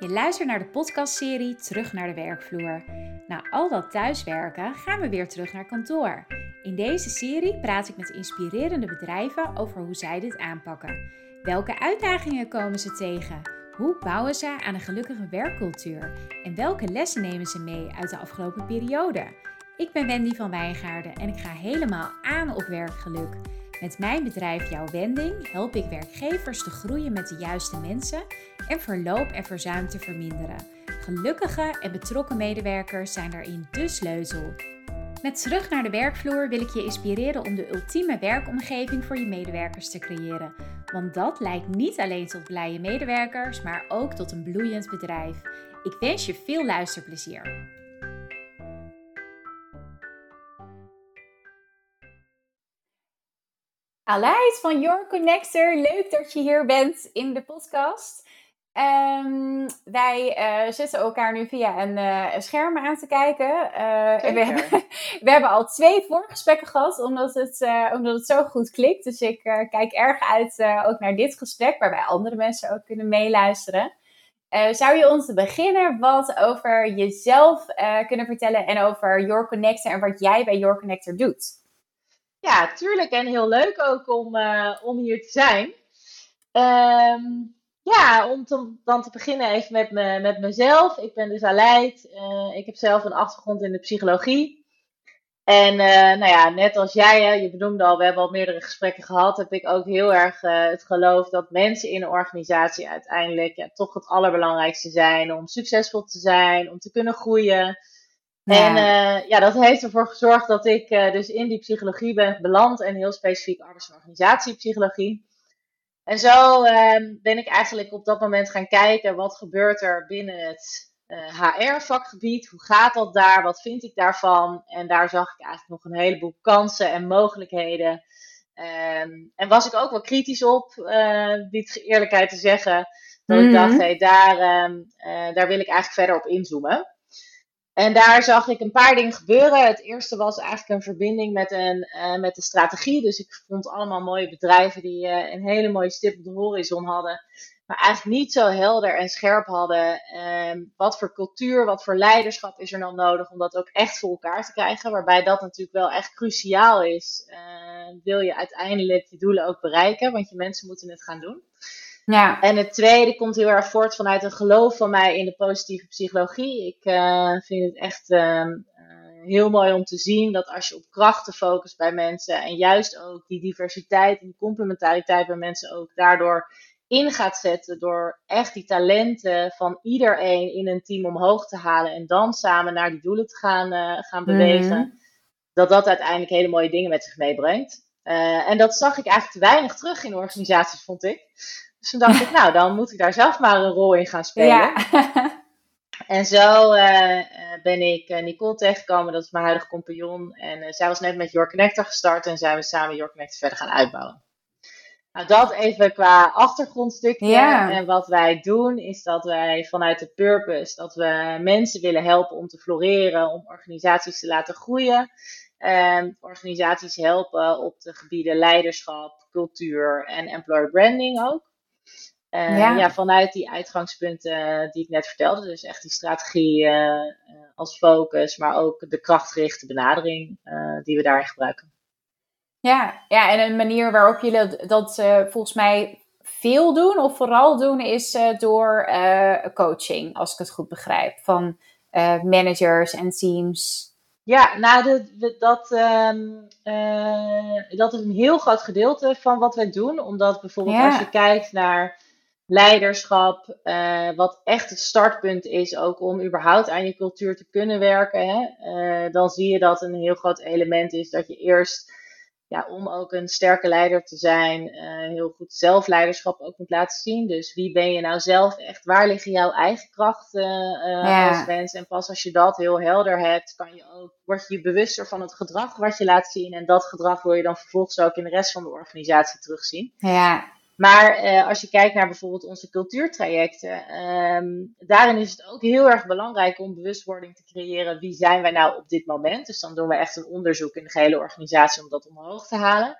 Je luistert naar de podcastserie Terug naar de werkvloer. Na al dat thuiswerken gaan we weer terug naar kantoor. In deze serie praat ik met inspirerende bedrijven over hoe zij dit aanpakken. Welke uitdagingen komen ze tegen? Hoe bouwen ze aan een gelukkige werkcultuur? En welke lessen nemen ze mee uit de afgelopen periode? Ik ben Wendy van Wijngaarden en ik ga helemaal aan op werkgeluk. Met mijn bedrijf Jouw Wending help ik werkgevers te groeien met de juiste mensen en verloop en verzuim te verminderen. Gelukkige en betrokken medewerkers zijn daarin de sleutel. Met terug naar de werkvloer wil ik je inspireren om de ultieme werkomgeving voor je medewerkers te creëren. Want dat leidt niet alleen tot blije medewerkers, maar ook tot een bloeiend bedrijf. Ik wens je veel luisterplezier. Aleid van Your Connector, leuk dat je hier bent in de podcast. Um, wij uh, zitten elkaar nu via een, uh, scherm aan te kijken. Uh, we, hebben, we hebben al twee voorgesprekken gehad, omdat het, omdat het zo goed klikt. Dus ik kijk erg uit ook naar dit gesprek, waarbij andere mensen ook kunnen meeluisteren. zou je ons te beginnen wat over jezelf kunnen vertellen en over Your Connector en wat jij bij Your Connector doet? Ja, tuurlijk. En heel leuk ook om, om hier te zijn. Um, ja, om dan te beginnen even met, me, met mezelf. Ik ben dus Aleid. Uh, ik heb zelf een achtergrond in de psychologie. En uh, nou ja, net als jij, hè, je benoemde al, we hebben al meerdere gesprekken gehad, heb ik ook heel erg het geloof dat mensen in een organisatie uiteindelijk toch het allerbelangrijkste zijn om succesvol te zijn, om te kunnen groeien. Ja. En ja, dat heeft ervoor gezorgd dat ik dus in die psychologie ben beland en heel specifiek arbeids- en organisatiepsychologie. En zo ehm, ben ik eigenlijk op dat moment gaan kijken wat gebeurt er binnen het HR-vakgebied. Eh, Hoe gaat dat daar? Wat vind ik daarvan? En daar zag ik eigenlijk nog een heleboel kansen en mogelijkheden. Ehm, en was ik ook wel kritisch op, biedt eerlijkheid te zeggen. Dat ik dacht, mhm. hey, daar, ehm, eh, daar wil ik eigenlijk verder op inzoomen. En daar zag ik een paar dingen gebeuren. Het eerste was eigenlijk een verbinding met, een, uh, met de strategie. Dus ik vond allemaal mooie bedrijven die uh, een hele mooie stip op de horizon hadden. Maar eigenlijk niet zo helder en scherp hadden. Uh, wat voor cultuur, wat voor leiderschap is er dan nodig om dat ook echt voor elkaar te krijgen. Waarbij dat natuurlijk wel echt cruciaal is. Eh, wil je uiteindelijk die doelen ook bereiken, want je mensen moeten het gaan doen. Ja. En het tweede komt heel erg voort vanuit een geloof van mij in de positieve psychologie. Ik uh, vind het echt uh, heel mooi om te zien dat als je op krachten focust bij mensen en juist ook die diversiteit en die complementariteit bij mensen ook daardoor in gaat zetten door echt die talenten van iedereen in een team omhoog te halen en dan samen naar die doelen te gaan, uh, gaan bewegen, mm. dat dat uiteindelijk hele mooie dingen met zich meebrengt. En dat zag ik eigenlijk te weinig terug in organisaties, vond ik. Dus toen dacht ik, nou, dan moet ik daar zelf maar een rol in gaan spelen. Ja. en zo uh, ben ik Nicole tegengekomen, dat is mijn huidige compagnon. En zij was net met Your Connector gestart en zijn we samen Your Connector verder gaan uitbouwen. Nou, dat even qua achtergrondstukje. Ja. En wat wij doen, is dat wij vanuit de purpose, dat we mensen willen helpen om te floreren, om organisaties te laten groeien. Um, organisaties helpen op de gebieden leiderschap, cultuur en employer branding ook. Uh, ja. ja. vanuit die uitgangspunten die ik net vertelde. Dus echt die strategie uh, als focus, maar ook de krachtgerichte benadering uh, die we daarin gebruiken. Ja, ja, en een manier waarop jullie dat volgens mij veel doen, of vooral doen, is door coaching, als ik het goed begrijp, van managers en teams. Ja, nou, de, dat, um, dat is een heel groot gedeelte van wat wij doen. Omdat bijvoorbeeld ja. als je kijkt naar leiderschap, uh, wat echt het startpunt is ook om überhaupt aan je cultuur te kunnen werken, hè, uh, dan zie je dat een heel groot element is dat je eerst, ja, om ook een sterke leider te zijn, uh, heel goed zelfleiderschap ook moet laten zien. Dus wie ben je nou zelf echt? Waar liggen jouw eigen krachten ja. als mens? En pas als je dat heel helder hebt, kan je ook, word je je bewuster van het gedrag wat je laat zien. En dat gedrag wil je dan vervolgens ook in de rest van de organisatie terugzien. Ja. Maar uh, als je kijkt naar bijvoorbeeld onze cultuurtrajecten, um, daarin is het ook heel erg belangrijk om bewustwording te creëren. Wie zijn wij nou op dit moment? Dus dan doen we echt een onderzoek in de gehele organisatie om dat omhoog te halen.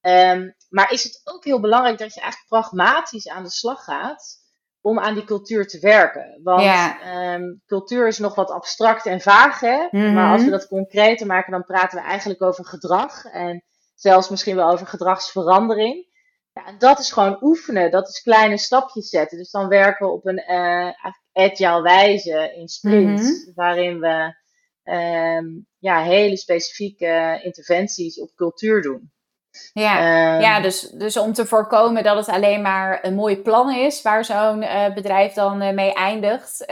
Um, maar is het ook heel belangrijk dat je eigenlijk pragmatisch aan de slag gaat om aan die cultuur te werken. Want ehm, cultuur is nog wat abstract en vaag, hè? maar als we mhm. dat concreter maken, dan praten we eigenlijk over gedrag en zelfs misschien wel over gedragsverandering. Ja, en dat is gewoon oefenen, dat is kleine stapjes zetten. Dus dan werken we op een uh, agile wijze in sprints, mhm. waarin we ehm, ja, hele specifieke interventies op cultuur doen. Ja, ehm, ja dus, dus om te voorkomen dat het alleen maar een mooi plan is waar zo'n uh, bedrijf dan uh, mee eindigt,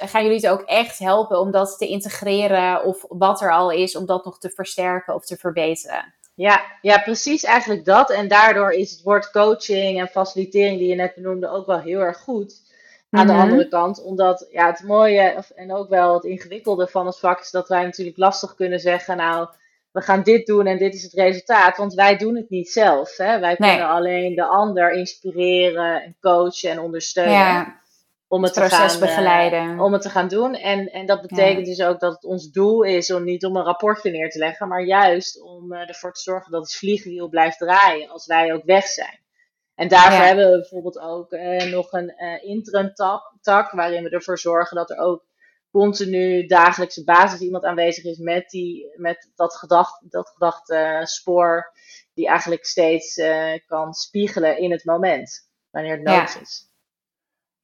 gaan jullie het ook echt helpen om dat te integreren of wat er al is, om dat nog te versterken of te verbeteren? Ja, ja, precies eigenlijk dat. En daardoor is het woord coaching en facilitering die je net benoemde ook wel heel erg goed. Aan de mhm. andere kant, omdat ja, het mooie en ook wel het ingewikkelde van het vak is dat wij natuurlijk lastig kunnen zeggen, nou, we gaan dit doen en dit is het resultaat. Want wij doen het niet zelf. Hè? Wij kunnen alleen de ander inspireren en coachen en ondersteunen. Ja, om het, proces te gaan, eh, begeleiden. om het te gaan doen. En, en dat betekent dus ook dat het ons doel is om niet om een rapportje neer te leggen, maar juist om uh, ervoor te zorgen dat het vliegwiel blijft draaien als wij ook weg zijn. En daarvoor hebben we bijvoorbeeld ook uh, nog een interim tak, waarin we ervoor zorgen dat er ook continu dagelijkse basis iemand aanwezig is met, die, met dat, gedacht, dat gedachte spoor, die eigenlijk steeds kan spiegelen in het moment, wanneer het nodig is.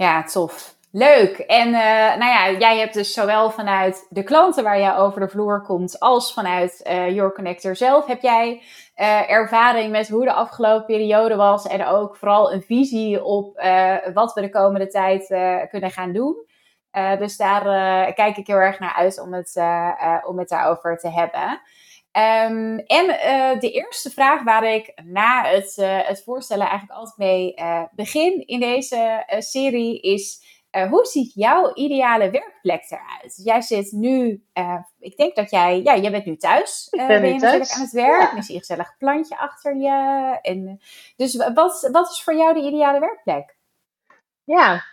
Ja, tof. Leuk. En uh, nou ja, jij hebt dus zowel vanuit de klanten waar jij over de vloer komt, als vanuit uh, Your Connector zelf, heb jij ervaring met hoe de afgelopen periode was en ook vooral een visie op wat we de komende tijd kunnen gaan doen. Dus daar kijk ik heel erg naar uit om het, om het daarover te hebben. Um, en de eerste vraag waar ik na het, het voorstellen eigenlijk altijd mee begin in deze serie is: hoe ziet jouw ideale werkplek eruit? Jij zit nu, ik denk dat jij, ja, jij bent nu thuis. Ik ben, ben je thuis. aan het werk. Ja. Dan zie je een gezellig plantje achter je. En, dus wat, wat is voor jou de ideale werkplek? Ja,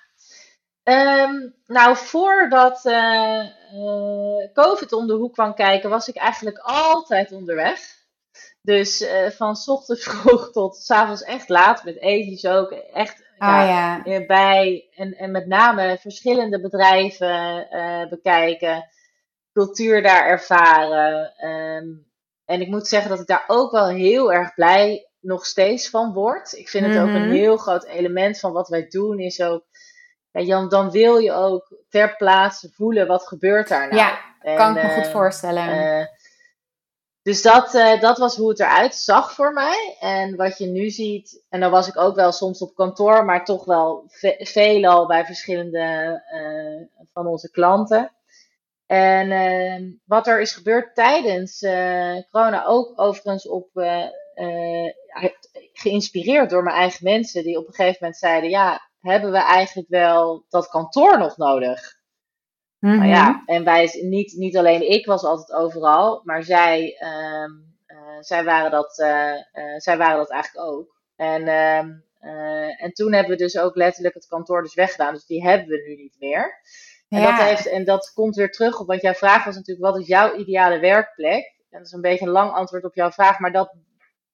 Um, nou, voordat uh, uh, COVID om de hoek kwam kijken, was ik eigenlijk altijd onderweg. Dus uh, van ochtends vroeg tot s avonds echt laat, met ethisch ook. Echt ah, ja, bij en, en met name verschillende bedrijven bekijken, cultuur daar ervaren. Um, en ik moet zeggen dat ik daar ook wel heel erg blij nog steeds van word. Ik vind het ook een mhm. heel groot element van wat wij doen, is ook ja, dan wil je ook ter plaatse voelen wat gebeurt daar nou. Ja, kan ik me goed eh, voorstellen. Uh, dus dat, uh, dat was hoe het eruit zag voor mij. En wat je nu ziet, en dan was ik ook wel soms op kantoor, maar toch wel ve veelal bij verschillende uh, van onze klanten. En uh, wat er is gebeurd tijdens corona, ook overigens op, geïnspireerd door mijn eigen mensen, die op een gegeven moment zeiden: Ja, hebben we eigenlijk wel dat kantoor nog nodig? Mm ja, mhm. en wij, niet, niet alleen ik was altijd overal, maar zij, um, uh, zij, waren, dat, uh, uh, zij waren dat eigenlijk ook. En, um, en toen hebben we dus ook letterlijk het kantoor dus weggedaan, dus die hebben we nu niet meer. En, dat heeft, en dat komt weer terug op, want jouw vraag was natuurlijk, wat is jouw ideale werkplek? En dat is een beetje een lang antwoord op jouw vraag, maar dat,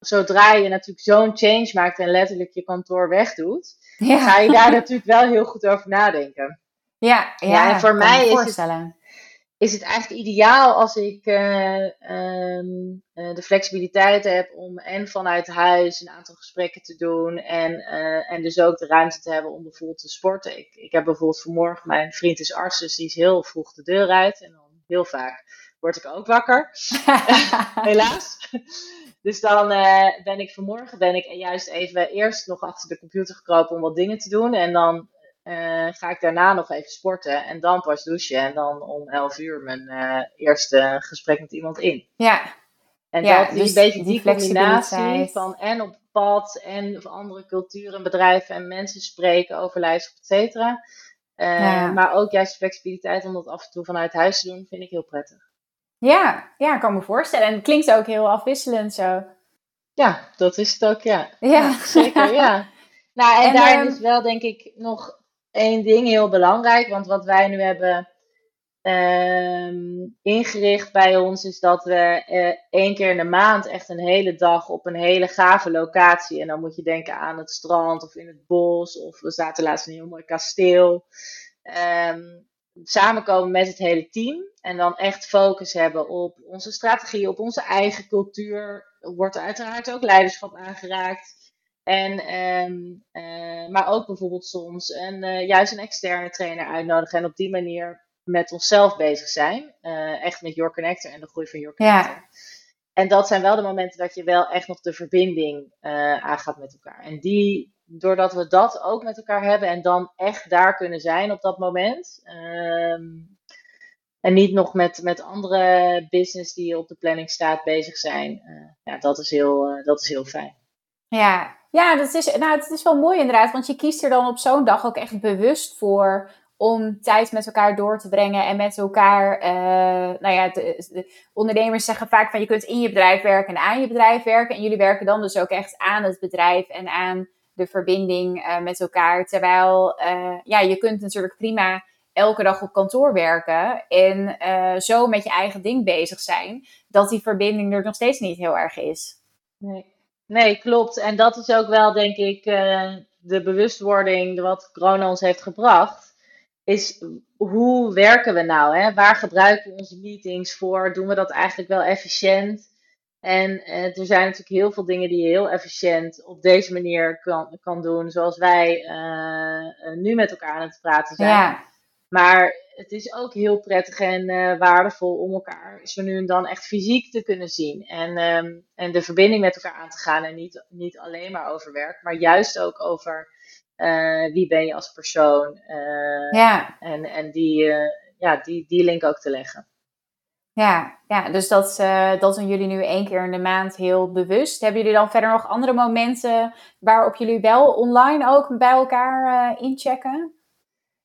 zodra je natuurlijk zo'n change maakt en letterlijk je kantoor wegdoet, ja. ga je daar natuurlijk wel heel goed over nadenken. Ja, ja, ja en voor mij is het, is het eigenlijk ideaal als ik uh, um, uh, de flexibiliteit heb om en vanuit huis een aantal gesprekken te doen en, uh, en dus ook de ruimte te hebben om bijvoorbeeld te sporten. Ik, ik heb bijvoorbeeld vanmorgen, mijn vriend is arts, dus die is heel vroeg de deur uit en dan heel vaak word ik ook wakker. Helaas. Dus dan uh, ben ik vanmorgen ben ik juist even eerst nog achter de computer gekropen om wat dingen te doen. En dan uh, ga ik daarna nog even sporten en dan pas douchen. En dan om 11 uur mijn uh, eerste gesprek met iemand in. Ja. En ja, dat is dus een beetje die, die combinatie van en op pad en andere culturen, bedrijven en mensen spreken over lijst, et cetera. Ja. Maar ook juist flexibiliteit om dat af en toe vanuit huis te doen, vind ik heel prettig. Ja, ja, ik kan me voorstellen. En het klinkt ook heel afwisselend zo. Ja, dat is het ook, ja. Ja, zeker, ja. Nou, en, en daar um, is wel denk ik nog één ding heel belangrijk. Want wat wij nu hebben ehm, ingericht bij ons is dat we uh, één keer in de maand echt een hele dag op een hele gave locatie. En dan moet je denken aan het strand of in het bos. Of we zaten laatst in een heel mooi kasteel. Um, samenkomen met het hele team. En dan echt focus hebben op onze strategie, op onze eigen cultuur. Er wordt uiteraard ook leiderschap aangeraakt. En, um, uh, maar ook bijvoorbeeld soms een, uh, juist een externe trainer uitnodigen. En op die manier met onszelf bezig zijn. Uh, echt met Your Connector en de groei van Your Connector. Ja. En dat zijn wel de momenten dat je wel echt nog de verbinding aangaat met elkaar. En die, doordat we dat ook met elkaar hebben en dan echt daar kunnen zijn op dat moment. Um, en niet nog met, met andere business die op de planning staat bezig zijn. ja, dat is heel, dat is heel fijn. Ja, ja, dat is, nou, het is wel mooi inderdaad, want je kiest er dan op zo'n dag ook echt bewust voor om tijd met elkaar door te brengen en met elkaar, uh, nou ja, de, de, ondernemers zeggen vaak van je kunt in je bedrijf werken en aan je bedrijf werken en jullie werken dan dus ook echt aan het bedrijf en aan de verbinding uh, met elkaar, terwijl uh, ja, je kunt natuurlijk prima elke dag op kantoor werken en zo met je eigen ding bezig zijn, dat die verbinding er nog steeds niet heel erg is. Nee. Nee, klopt. En dat is ook wel, denk ik, de bewustwording wat corona ons heeft gebracht. Is hoe werken we nou? Hè? Waar gebruiken we onze meetings voor? Doen we dat eigenlijk wel efficiënt? En uh, er zijn natuurlijk heel veel dingen die je heel efficiënt op deze manier kan, kan doen. Zoals wij uh, nu met elkaar aan het praten zijn. Ja. Maar het is ook heel prettig en uh, waardevol om elkaar zo nu en dan echt fysiek te kunnen zien. En, um, en de verbinding met elkaar aan te gaan. En niet, niet alleen maar over werk, maar juist ook over uh, wie ben je als persoon. Ja. En, en die, ja, die, die link ook te leggen. Ja, ja dus dat, dat doen jullie nu één keer in de maand heel bewust. Hebben jullie dan verder nog andere momenten waarop jullie wel online ook bij elkaar inchecken?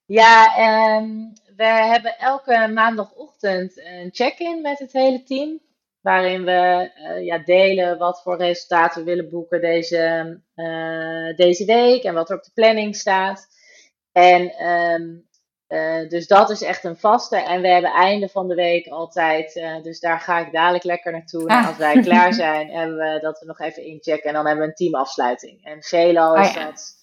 Ja, um, we hebben elke maandagochtend een check-in met het hele team. Waarin we uh, ja, delen wat voor resultaten we willen boeken deze, uh, deze week en wat er op de planning staat. En um, uh, dus dat is echt een vaste. En we hebben einde van de week altijd. dus daar ga ik dadelijk lekker naartoe. Ah. als wij klaar zijn, hebben we dat we nog even inchecken. En dan hebben we een teamafsluiting. En veelal is oh, ja. dat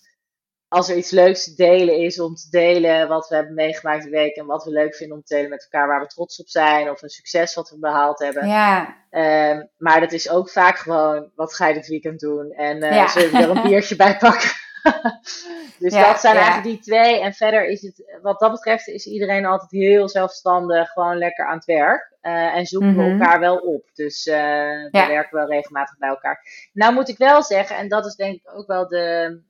als er iets leuks te delen is, om te delen wat we hebben meegemaakt de week en wat we leuk vinden om te delen met elkaar, waar we trots op zijn of een succes wat we behaald hebben. Ja. Um, maar dat is ook vaak gewoon, wat ga je dit weekend doen? En uh, ja. zullen we er een biertje bij pakken? dus ja, dat zijn eigenlijk die twee. En verder is het, wat dat betreft, is iedereen altijd heel zelfstandig, gewoon lekker aan het werk. Uh, en zoeken we elkaar wel op. Dus uh, we werken wel regelmatig bij elkaar. Nou moet ik wel zeggen, en dat is denk ik ook wel de,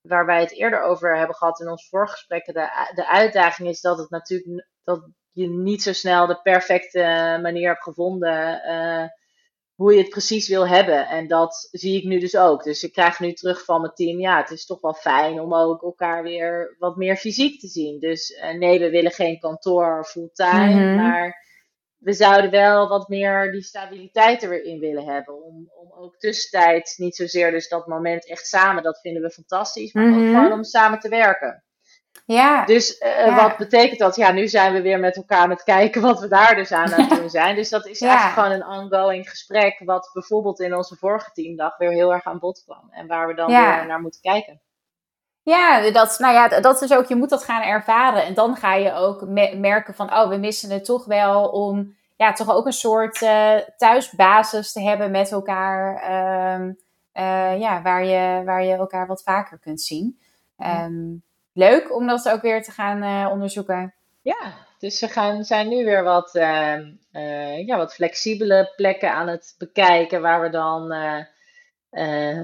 waar wij het eerder over hebben gehad in ons voorgesprekken, de, de uitdaging is dat het natuurlijk dat je niet zo snel de perfecte manier hebt gevonden uh, hoe je het precies wil hebben. En dat zie ik nu dus ook. Dus ik krijg nu terug van mijn team, ja, het is toch wel fijn om ook elkaar weer wat meer fysiek te zien. Dus uh, nee, we willen geen kantoor fulltime, mm-hmm. maar we zouden wel wat meer die stabiliteit erin willen hebben. Om, om ook tussentijds niet zozeer dus dat moment echt samen, dat vinden we fantastisch. Maar ook Mhm. gewoon om samen te werken. Ja. Dus eh, Ja. wat betekent dat? Ja, nu zijn we weer met elkaar aan het kijken wat we daar dus aan aan het doen zijn. Dus dat is Ja. eigenlijk gewoon een ongoing gesprek. Wat bijvoorbeeld in onze vorige teamdag weer heel erg aan bod kwam. En waar we dan Ja. weer naar moeten kijken. Ja, dat, nou ja, dat is ook, je moet dat gaan ervaren. En dan ga je ook me- merken van, oh, we missen het toch wel om, ja, toch ook een soort eh, thuisbasis te hebben met elkaar. ehm, eh, ja, waar je, waar je elkaar wat vaker kunt zien. Ehm, leuk om dat ook weer te gaan eh, onderzoeken. Ja, dus we gaan, zijn nu weer wat, eh, eh, ja, wat flexibele plekken aan het bekijken. Waar we dan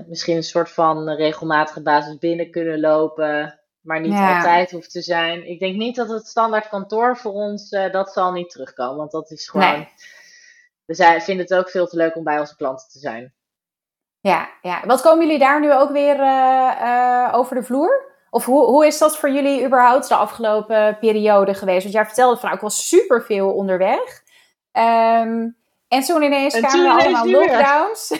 misschien een soort van regelmatige basis binnen kunnen lopen. Maar niet Ja. altijd hoeft te zijn. Ik denk niet dat het standaard kantoor voor ons, dat zal niet terugkomen. Want dat is gewoon, Nee. we zijn, vinden het ook veel te leuk om bij onze klanten te zijn. Ja, ja. Wat komen jullie daar nu ook weer over de vloer? Of hoe, hoe is dat voor jullie überhaupt de afgelopen periode geweest? Want jij vertelde van, nou, ik was superveel onderweg. Ehm, en toen ineens En kwamen er allemaal lockdowns.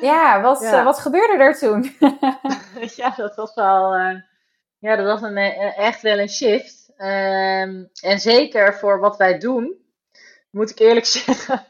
ja, wat, Ja. eh, wat gebeurde er toen? ja, dat was wel, eh, ja, dat was een, eh, echt wel een shift. Ehm, en zeker voor wat wij doen, moet ik eerlijk zeggen.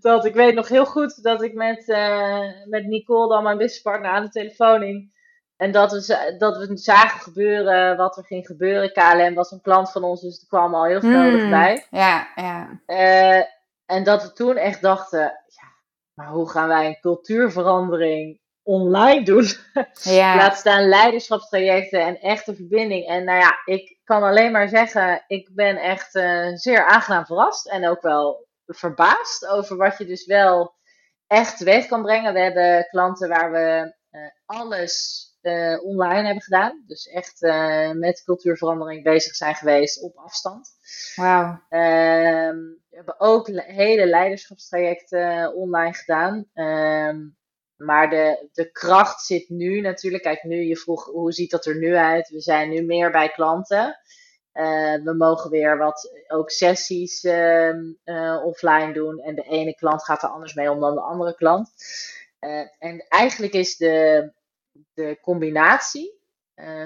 Dat ik weet nog heel goed dat ik met, uh, met Nicole, dan mijn businesspartner, aan de telefoon hing. En dat we, dat we zagen gebeuren wat er ging gebeuren. KLM was een klant van ons, dus er kwam al heel veel mm, bij. Ja, ja. Uh, en dat we toen echt dachten, ja, maar hoe gaan wij een cultuurverandering online doen? Ja. Laat staan leiderschapstrajecten en echte verbinding. En nou ja, ik kan alleen maar zeggen, ik ben echt uh, zeer aangenaam verrast. En ook wel verbaasd over wat je dus wel echt teweeg kan brengen. We hebben klanten waar we uh, alles uh, online hebben gedaan. Dus echt uh, met cultuurverandering bezig zijn geweest op afstand. Wauw. Ehm, we hebben ook hele leiderschapstrajecten online gedaan. Ehm, maar de, de kracht zit nu natuurlijk. Kijk, nu je vroeg hoe ziet dat er nu uit? We zijn nu meer bij klanten. Uh, we mogen weer wat ook sessies uh, offline doen. En de ene klant gaat er anders mee om dan de andere klant. En eigenlijk is de, de combinatie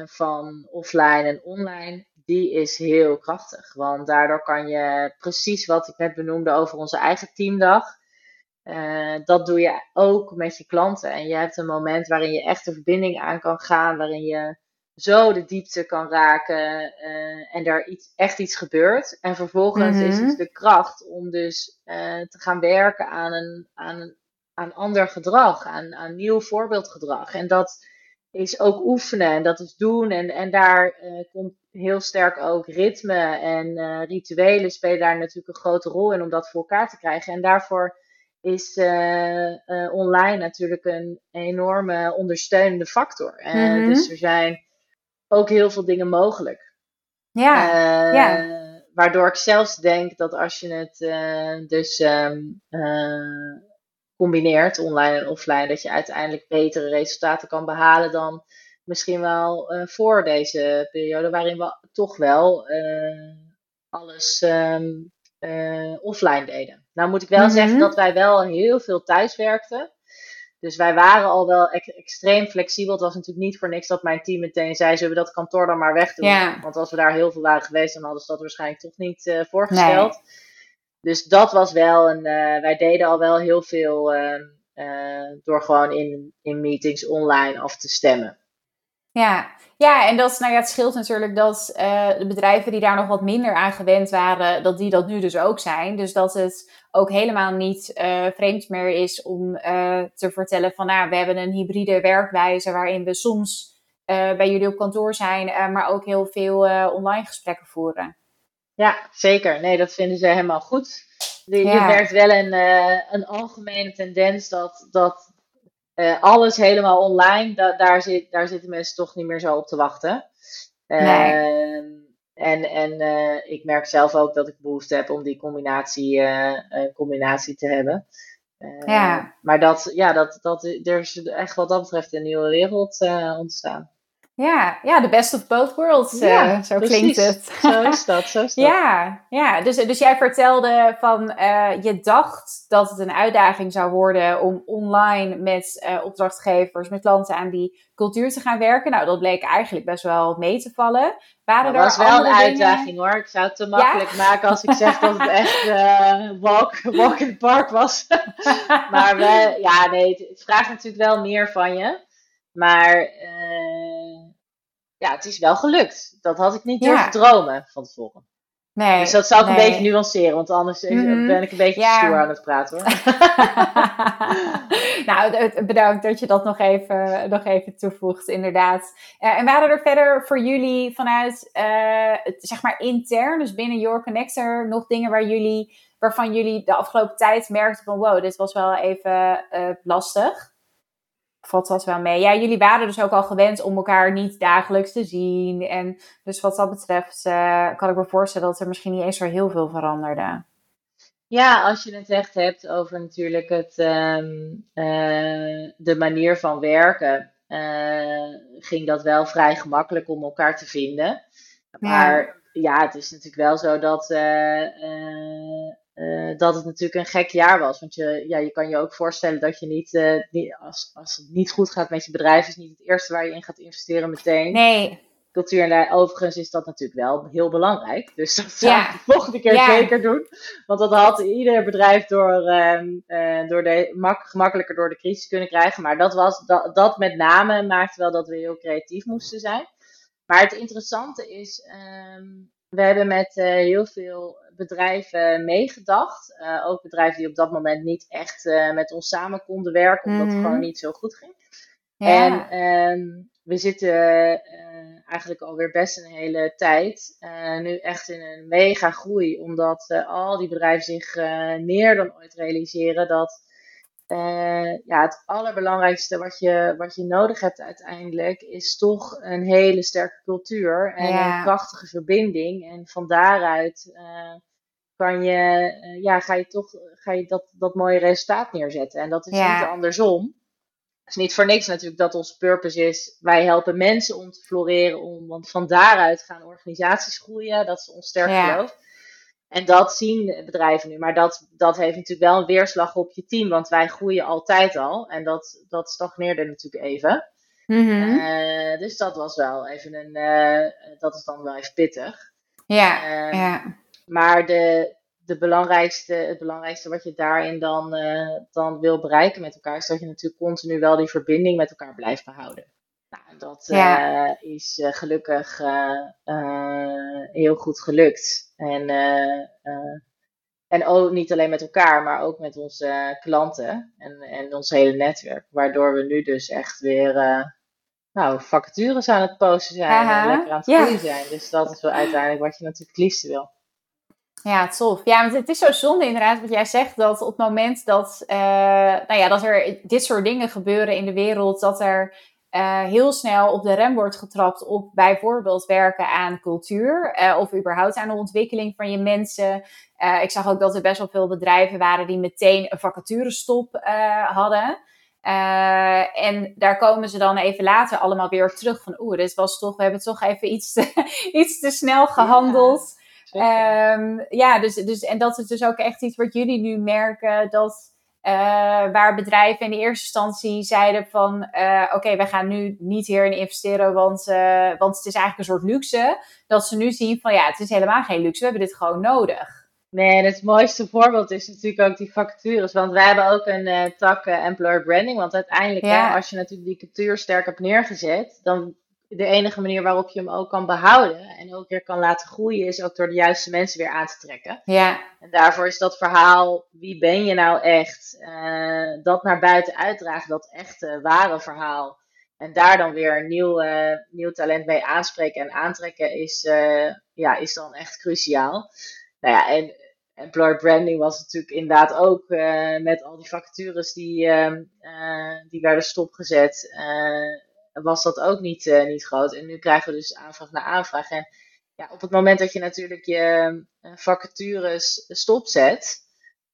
van offline en online, die is heel krachtig. Want daardoor kan je precies wat ik net benoemde over onze eigen teamdag. Uh, dat doe je ook met je klanten. En je hebt een moment waarin je echt de verbinding aan kan gaan, waarin je zo de diepte kan raken uh, en daar iets, echt iets gebeurt. En vervolgens is het mhm. de kracht om dus te gaan werken aan een, aan, aan ander gedrag, aan, aan nieuw voorbeeldgedrag. En dat is ook oefenen en dat is doen. En, en daar komt heel sterk ook ritme en rituelen spelen daar natuurlijk een grote rol in om dat voor elkaar te krijgen. En daarvoor is uh, online natuurlijk een enorme ondersteunende factor. Uh, Dus er zijn ook heel veel dingen mogelijk. Ja, ja. Waardoor ik zelfs denk dat als je het dus um, combineert, online en offline, dat je uiteindelijk betere resultaten kan behalen dan misschien wel voor deze periode, waarin we toch wel alles um, offline deden. Nou moet ik wel zeggen mhm. dat wij wel heel veel thuis werkten. Dus wij waren al wel extreem flexibel. Het was natuurlijk niet voor niks dat mijn team meteen zei: zullen we dat kantoor dan maar wegdoen? Want als we daar heel veel waren geweest, dan hadden ze dat waarschijnlijk toch niet voorgesteld. Dus dat was wel een. Uh, wij deden al wel heel veel uh, door gewoon in, in meetings online af te stemmen. Ja, ja, en dat, nou ja, het scheelt natuurlijk dat uh, de bedrijven die daar nog wat minder aan gewend waren, dat die dat nu dus ook zijn. Dus dat het ook helemaal niet vreemd meer is om te vertellen van, nou, we hebben een hybride werkwijze waarin we soms bij jullie op kantoor zijn, maar ook heel veel online gesprekken voeren. Ja, zeker. Nee, dat vinden ze helemaal goed. Je merkt wel een, een algemene tendens dat, dat uh, alles helemaal online, da daar, zit, daar zitten mensen toch niet meer zo op te wachten. Nee. Ehm, en en uh, ik merk zelf ook dat ik behoefte heb om die combinatie, combinatie te hebben. ja. Maar dat, ja, dat, dat, er is echt wat dat betreft een nieuwe wereld ontstaan. Ja, ja, de best of both worlds. Ja, uh, zo klinkt het. Zo is dat, zo is dat. ja, ja. Dus, dus jij vertelde van uh, je dacht dat het een uitdaging zou worden om online met uh, opdrachtgevers, met klanten aan die cultuur te gaan werken. Nou, dat bleek eigenlijk best wel mee te vallen. Waren dat was wel een uitdaging hoor. Ik zou het te makkelijk maken als ik zeg dat het echt walk, walk in the park was. maar we, ja, nee, het vraagt natuurlijk wel meer van je. Maar ja, het is wel gelukt. Dat had ik niet durven dromen van tevoren. Nee, dus dat zou ik een beetje nuanceren, want anders mhm. ben ik een beetje ja. stoer aan het praten hoor. nou, bedankt dat je dat nog even, nog even toevoegt, inderdaad. Uh, en waren er verder voor jullie vanuit, uh, zeg maar intern, dus binnen Your Connector, nog dingen waar jullie, waarvan jullie de afgelopen tijd merkten van wow, dit was wel even uh, lastig? Valt dat wel mee. Ja, jullie waren dus ook al gewend om elkaar niet dagelijks te zien. En dus wat dat betreft uh, kan ik me voorstellen dat er misschien niet eens zo heel veel veranderde. Ja, als je het echt hebt over natuurlijk het, um, uh, de manier van werken, uh, ging dat wel vrij gemakkelijk om elkaar te vinden. Maar ja, ja het is natuurlijk wel zo dat uh, dat het natuurlijk een gek jaar was. Want je, ja, je kan je ook voorstellen dat je niet, uh, niet, als, als het niet goed gaat met je bedrijf, is niet het eerste waar je in gaat investeren meteen. Nee. cultuur. En overigens is dat natuurlijk wel heel belangrijk. Dus dat zou ik de volgende keer zeker doen. Want dat had ieder bedrijf door, uh, door de, mak gemakkelijker door de crisis kunnen krijgen. Maar dat, was, dat, dat met name maakte wel dat we heel creatief moesten zijn. Maar het interessante is, um, we hebben met heel veel bedrijven meegedacht. Uh, ook bedrijven die op dat moment niet echt uh, met ons samen konden werken, omdat mm -hmm. het gewoon niet zo goed ging. Ja. En um, we zitten eigenlijk alweer best een hele tijd nu echt in een mega groei, omdat al die bedrijven zich meer dan ooit realiseren dat uh, ja, het allerbelangrijkste wat je, wat je nodig hebt uiteindelijk is toch een hele sterke cultuur en een krachtige verbinding. En van daaruit uh, kan je, uh, ja, ga je toch ga je dat, dat mooie resultaat neerzetten. En dat is ja. niet andersom. Het is niet voor niks natuurlijk dat ons purpose is, wij helpen mensen om te floreren, om, want van daaruit gaan organisaties groeien, dat is ons sterk geloof. En dat zien bedrijven nu. Maar dat, dat heeft natuurlijk wel een weerslag op je team. Want wij groeien altijd al. En dat, dat stagneerde natuurlijk even. Mm uh, dus dat was wel even een. Uh, dat is dan wel even pittig. Ja. Uh, ja. Maar de, de belangrijkste, het belangrijkste wat je daarin dan, dan wil bereiken met elkaar. Is dat je natuurlijk continu wel die verbinding met elkaar blijft behouden. Nou, dat ja. uh, is uh, gelukkig heel goed gelukt. En, en ook niet alleen met elkaar, maar ook met onze klanten en, en ons hele netwerk. Waardoor we nu dus echt weer nou, vacatures aan het posten zijn Aha. en lekker aan het groeien ja. zijn. Dus dat is wel uiteindelijk wat je natuurlijk het liefste wil. Ja, tof. Ja, want het is zo zonde inderdaad wat jij zegt, dat op het moment dat, nou ja, dat er dit soort dingen gebeuren in de wereld, dat er uh, heel snel op de rem wordt getrapt op bijvoorbeeld werken aan cultuur uh, of überhaupt aan de ontwikkeling van je mensen. Ik zag ook dat er best wel veel bedrijven waren die meteen een vacaturestop hadden. en daar komen ze dan even later allemaal weer terug van oeh, dit was toch, we hebben toch even iets te, iets te snel gehandeld. Ja, um, ja dus, dus, en dat is dus ook echt iets wat jullie nu merken dat uh, waar bedrijven in de eerste instantie zeiden van uh, oké, okay, wij gaan nu niet hierin investeren, want, uh, want het is eigenlijk een soort luxe. Dat ze nu zien van ja, het is helemaal geen luxe, we hebben dit gewoon nodig. Nee, en het mooiste voorbeeld is natuurlijk ook die vacatures. Want wij hebben ook een tak employer branding. Want uiteindelijk, ja. hè, als je natuurlijk die cultuur sterk hebt neergezet, dan de enige manier waarop je hem ook kan behouden en ook weer kan laten groeien, is ook door de juiste mensen weer aan te trekken. Ja. En daarvoor is dat verhaal, wie ben je nou echt, uh, dat naar buiten uitdragen, dat echte, ware verhaal. En daar dan weer nieuw, uh, nieuw talent mee aanspreken en aantrekken, is, uh, ja, is dan echt cruciaal. Nou ja, en employer branding was natuurlijk inderdaad ook met al die vacatures die, die werden stopgezet was dat ook niet, uh, niet groot. En nu krijgen we dus aanvraag na aanvraag. En ja, op het moment dat je natuurlijk je uh, vacatures stopzet,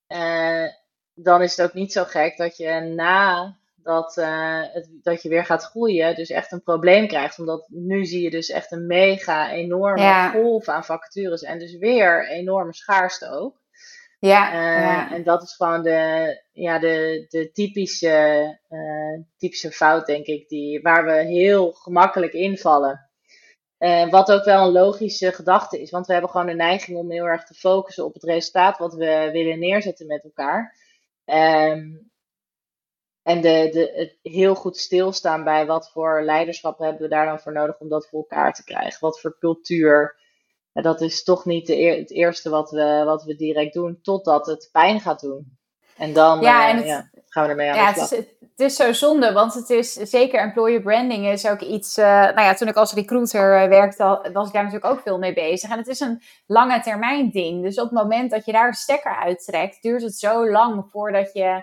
uh, dan is het ook niet zo gek dat je na dat, het, dat je weer gaat groeien, dus echt een probleem krijgt. Omdat nu zie je dus echt een mega enorme ja. golf aan vacatures en dus weer enorme schaarste ook. Ja, uh, ja, En dat is gewoon de, ja, de, de typische, uh, typische fout, denk ik, die, waar we heel gemakkelijk invallen. Uh, wat ook wel een logische gedachte is, want we hebben gewoon de neiging om heel erg te focussen op het resultaat wat we willen neerzetten met elkaar. Um, en de, de, het heel goed stilstaan bij wat voor leiderschap hebben we daar dan voor nodig om dat voor elkaar te krijgen. Wat voor cultuur dat is toch niet de het eerste wat we, wat we direct doen, totdat het pijn gaat doen. En dan ja, uh, en het, ja, gaan we ermee aan ja, de slag. Het is, het is zo zonde, want het is zeker employer branding is ook iets. Uh, nou ja, toen ik als recruiter uh, werkte, was ik daar natuurlijk ook veel mee bezig. En het is een lange termijn ding. Dus op het moment dat je daar een stekker uittrekt, duurt het zo lang voordat je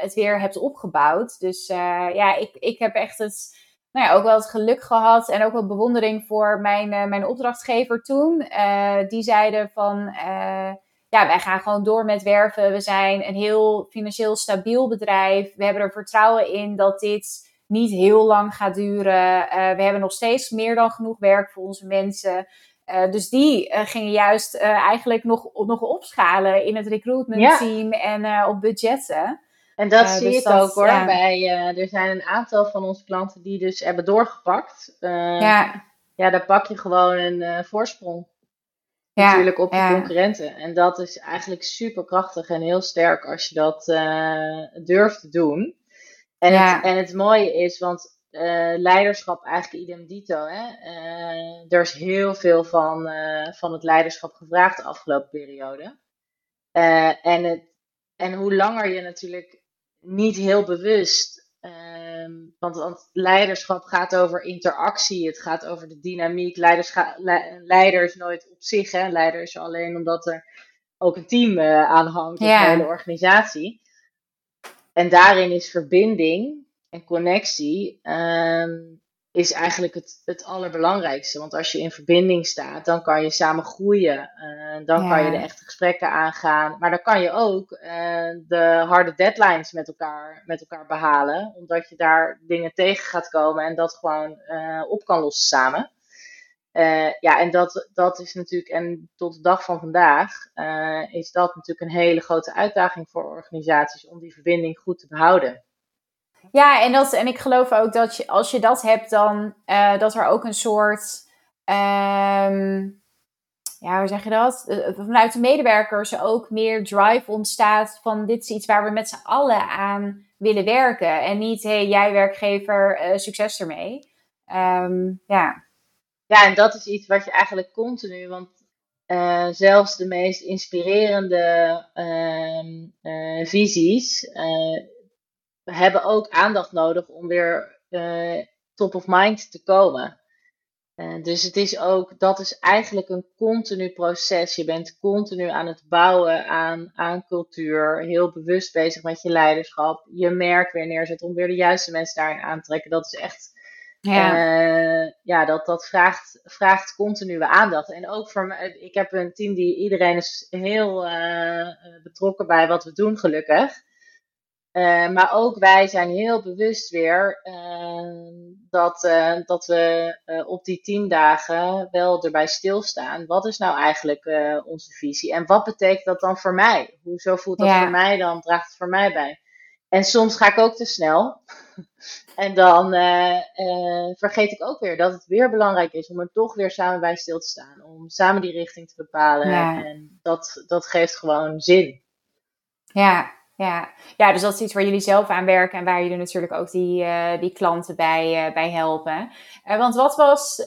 het weer hebt opgebouwd. Dus ja, ik, ik heb echt het nou ja, ook wel het geluk gehad en ook wel bewondering voor mijn, uh, mijn opdrachtgever toen. Uh, die zeiden van, uh, ja, wij gaan gewoon door met werven. We zijn een heel financieel stabiel bedrijf. We hebben er vertrouwen in dat dit niet heel lang gaat duren. we hebben nog steeds meer dan genoeg werk voor onze mensen. dus die gingen juist eigenlijk nog, nog opschalen in het recruitment team en op budgetten. En dat uh, zie dus ik dat, ook hoor. Bij, uh, er zijn een aantal van onze klanten die dus hebben doorgepakt. Uh, ja. ja, dan pak je gewoon een voorsprong. natuurlijk op je concurrenten. En dat is eigenlijk super krachtig en heel sterk als je dat durft te doen. En, het, en het mooie is, want leiderschap eigenlijk idem dito. Hè? Er is heel veel van, van het leiderschap gevraagd de afgelopen periode. en, het, en hoe langer je natuurlijk niet heel bewust. Ehm, want, want, leiderschap gaat over interactie, het gaat over de dynamiek. Leiders, le leider is nooit op zich, hè? leider is alleen omdat er ook een team aan hangt, yeah. de hele organisatie. En daarin is verbinding en connectie ehm, is eigenlijk het, het allerbelangrijkste. Want als je in verbinding staat, dan kan je samen groeien. Uh, dan kan je de echte gesprekken aangaan. Maar dan kan je ook uh, de harde deadlines met elkaar, met elkaar behalen. Omdat je daar dingen tegen gaat komen en dat gewoon uh, op kan lossen samen. ja, en dat, dat is natuurlijk, en tot de dag van vandaag, is dat natuurlijk een hele grote uitdaging voor organisaties om die verbinding goed te behouden. Ja, en, dat, en ik geloof ook dat je, als je dat hebt, dan uh, dat er ook een soort. Um, ja, hoe zeg je dat? Uh, vanuit de medewerkers ook meer drive ontstaat van dit is iets waar we met z'n allen aan willen werken. En niet, hé, hey, jij werkgever, succes ermee. Um, ja. ja, en dat is iets wat je eigenlijk continu, want zelfs de meest inspirerende uh, visies hebben ook aandacht nodig om weer uh, top of mind te komen. Uh, dus het is ook, dat is eigenlijk een continu proces. Je bent continu aan het bouwen aan, aan cultuur, heel bewust bezig met je leiderschap, je merk weer neerzet om weer de juiste mensen daarin aan te trekken. Dat is echt, ja, uh, ja dat, dat vraagt, vraagt continue aandacht. En ook voor me, ik heb een team die iedereen is heel betrokken bij wat we doen, gelukkig. Uh, maar ook wij zijn heel bewust weer uh, dat, uh, dat we op die tien dagen wel erbij stilstaan. Wat is nou eigenlijk onze visie? En wat betekent dat dan voor mij? Hoezo voelt dat voor mij dan? Draagt het voor mij bij? En soms ga ik ook te snel. en dan vergeet ik ook weer dat het weer belangrijk is om er toch weer samen bij stil te staan. Om samen die richting te bepalen. Ja. En dat, dat geeft gewoon zin. Ja, ja. ja, dus dat is iets waar jullie zelf aan werken en waar jullie natuurlijk ook die, uh, die klanten bij, uh, bij helpen. Uh, want wat was,